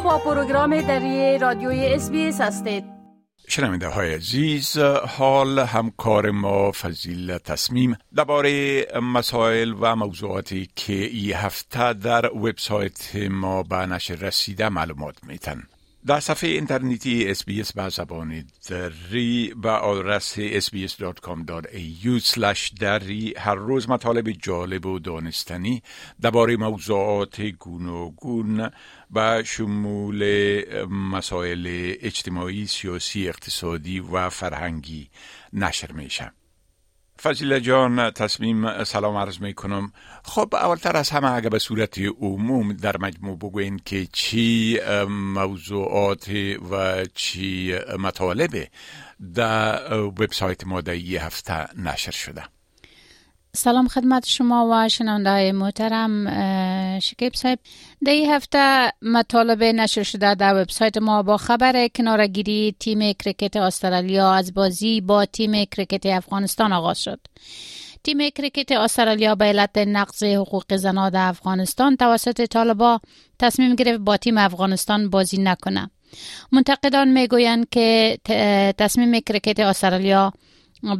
با پروگرام دری رادیوی SBS هستید. شنونده های عزیز حال همکار ما فضیل تصمیم درباره مسائل و موضوعاتی که ای هفته در وبسایت ما به نشر رسیده معلومات میتن در صفحه اینترنتی SBS به زبان دری و آدرس sbs.com.au دری هر روز مطالب جالب و دانستنی درباره موضوعات گوناگون و شمول مسائل اجتماعی، سیاسی، اقتصادی و فرهنگی نشر میشه. فضیله جان تصمیم سلام عرض می کنم خب اولتر از همه اگر به صورت عموم در مجموع بگوین که چی موضوعات و چی مطالب در وبسایت ما در هفته نشر شده. سلام خدمت شما و شنونده محترم شکیب صاحب. در این هفته مطالب نشر شده در وبسایت ما با خبر کناره‌گیری تیم کرکت استرالیا از بازی با تیم کرکت افغانستان آغاز شد. تیم کرکت استرالیا به علت نقض حقوق زنان در افغانستان توسط طالبا تصمیم گرفت با تیم افغانستان بازی نکنه. منتقدان می‌گویند که تصمیم کرکت استرالیا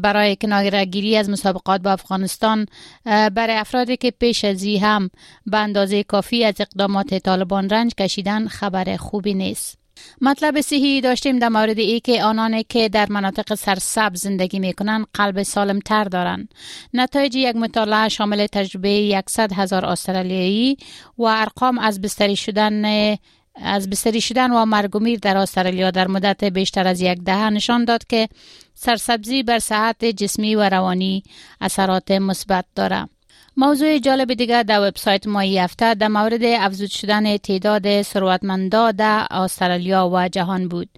برای کنارگیری از مسابقات با افغانستان برای افرادی که پیش از هم به اندازه کافی از اقدامات طالبان رنج کشیدن خبر خوبی نیست. مطلب صحی داشتیم در مورد ای که آنانی که در مناطق سرسبز زندگی می کنند قلب سالم تر دارند. نتایج یک مطالعه شامل تجربه 100 هزار استرالیایی و ارقام از بستری شدن از بستری شدن و مرگومیر در استرالیا در مدت بیشتر از یک دهه نشان داد که سرسبزی بر صحت جسمی و روانی اثرات مثبت دارد. موضوع جالب دیگر در وبسایت ما هفته در مورد افزود شدن تعداد ثروتمندان در استرالیا و جهان بود.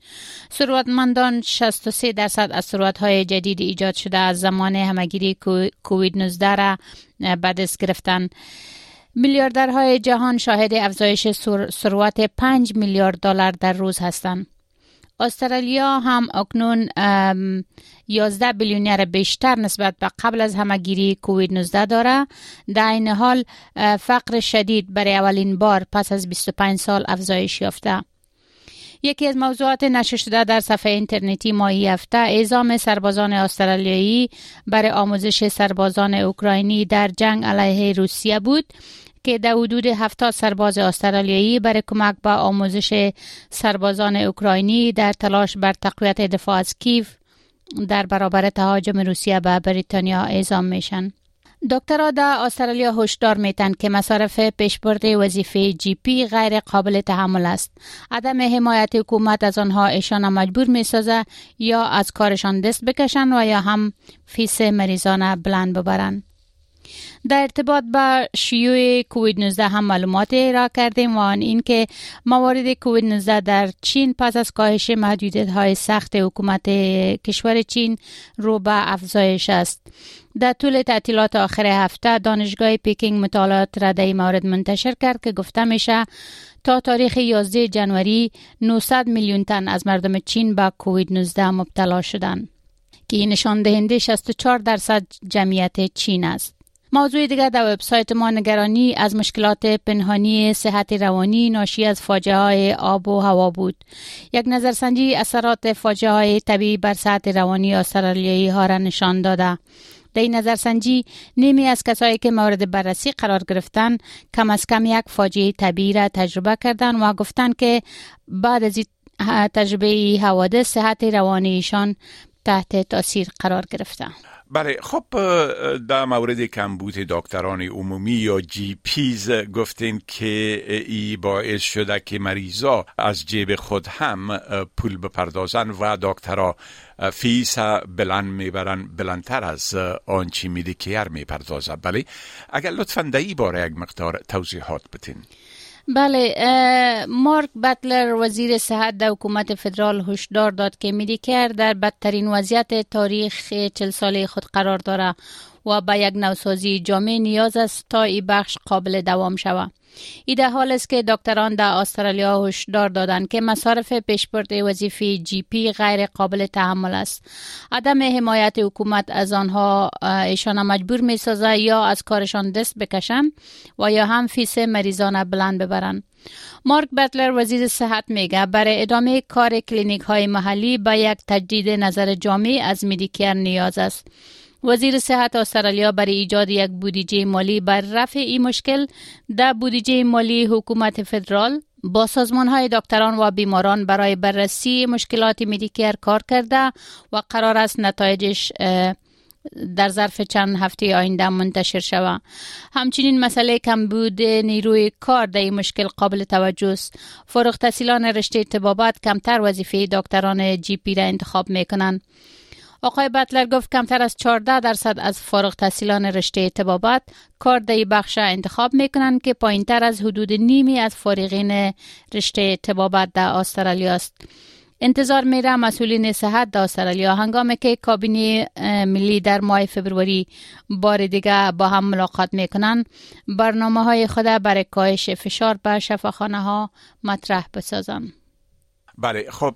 ثروتمندان 63 درصد از ثروتهای جدید ایجاد شده از زمان همگیری کووید 19 را به دست گرفتن. میلیاردرهای جهان شاهد افزایش ثروت 5 میلیارد دلار در روز هستند. استرالیا هم اکنون 11 بیلیونر بیشتر نسبت به قبل از همگیری کووید 19 داره در این حال فقر شدید برای اولین بار پس از 25 سال افزایش یافته یکی از موضوعات نشر شده در صفحه اینترنتی ماهی هفته اعزام سربازان استرالیایی برای آموزش سربازان اوکراینی در جنگ علیه روسیه بود که در حدود 70 سرباز استرالیایی برای کمک به آموزش سربازان اوکراینی در تلاش بر تقویت دفاع از کیف در برابر تهاجم روسیه به بریتانیا اعزام میشن. دکترها در استرالیا هشدار میتن که مصارف پیشبرد وظیفه جی پی غیر قابل تحمل است. عدم حمایت حکومت از آنها ایشان مجبور می‌سازه یا از کارشان دست بکشن و یا هم فیس مریضان بلند ببرند. در ارتباط با شیوع کووید 19 هم معلومات را کردیم و آن اینکه موارد کووید 19 در چین پس از کاهش محدودیت های سخت حکومت کشور چین رو به افزایش است در طول تعطیلات آخر هفته دانشگاه پیکینگ مطالعات را در منتشر کرد که گفته میشه تا تاریخ 11 جنوری 900 میلیون تن از مردم چین به کووید 19 مبتلا شدند که نشان دهنده 64 درصد جمعیت چین است. موضوع دیگر در وبسایت ما نگرانی از مشکلات پنهانی صحت روانی ناشی از فاجعه های آب و هوا بود. یک نظرسنجی اثرات فاجعه های طبیعی بر صحت روانی استرالیایی ها را نشان داده. در این نظرسنجی نیمی از کسایی که مورد بررسی قرار گرفتن کم از کم یک فاجعه طبیعی را تجربه کردند و گفتند که بعد از تجربه حوادث صحت روانیشان تحت تاثیر قرار گرفتند. بله خب در مورد کمبود دکتران عمومی یا جی پیز گفتین که ای باعث شده که مریضا از جیب خود هم پول بپردازن و دکترها فیس بلند می‌برن بلندتر از آنچه میدیکیر می‌پردازن بله اگر لطفا در ای باره یک مقدار توضیحات بتین بله مارک بطلر وزیر صحت در حکومت فدرال هشدار داد که میدیکر در بدترین وضعیت تاریخ چل ساله خود قرار داره و به یک نوسازی جامع نیاز است تا این بخش قابل دوام شود. ای در حال است که دکتران در استرالیا هشدار دادند که مصارف پیشبرد وظیفه جی پی غیر قابل تحمل است. عدم حمایت حکومت از آنها ایشان مجبور می سازه یا از کارشان دست بکشند و یا هم فیس مریضان بلند ببرند. مارک بتلر وزیر صحت میگه برای ادامه کار کلینیک های محلی با یک تجدید نظر جامع از Medicare نیاز است. وزیر صحت استرالیا برای ایجاد یک بودجه مالی بر رفع این مشکل در بودجه مالی حکومت فدرال با سازمان های دکتران و بیماران برای بررسی مشکلات Medicare کار کرده و قرار است نتایجش در ظرف چند هفته آینده منتشر شود همچنین مسئله کمبود نیروی کار در این مشکل قابل توجه است. فارغ تحصیلان رشته طبابت کمتر وظیفه دکتران جی پی را انتخاب می کنند آقای بطلر گفت کمتر از 14 درصد از فارغ تحصیلان رشته طبابت کار در بخش انتخاب می‌کنند که پایین تر از حدود نیمی از فارغین رشته طبابت در استرالیا است. انتظار میره مسئولین صحت در استرالیا هنگامی که کابینه ملی در ماه فبروری بار دیگه با هم ملاقات می‌کنن برنامه های خود برای کاهش فشار بر شفاخانه ها مطرح بسازن بله خب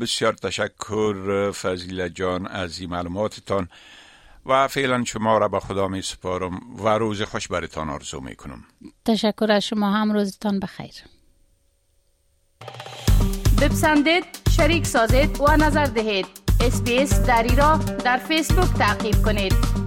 بسیار تشکر فضیل جان از این معلوماتتان و فعلا شما را به خدا می سپارم و روز خوش برتان آرزو می کنم. تشکر از شما هم روزتان بخیر. بپسندید شریک سازید و نظر دهید. اسپیس دری را در فیسبوک تعقیب کنید.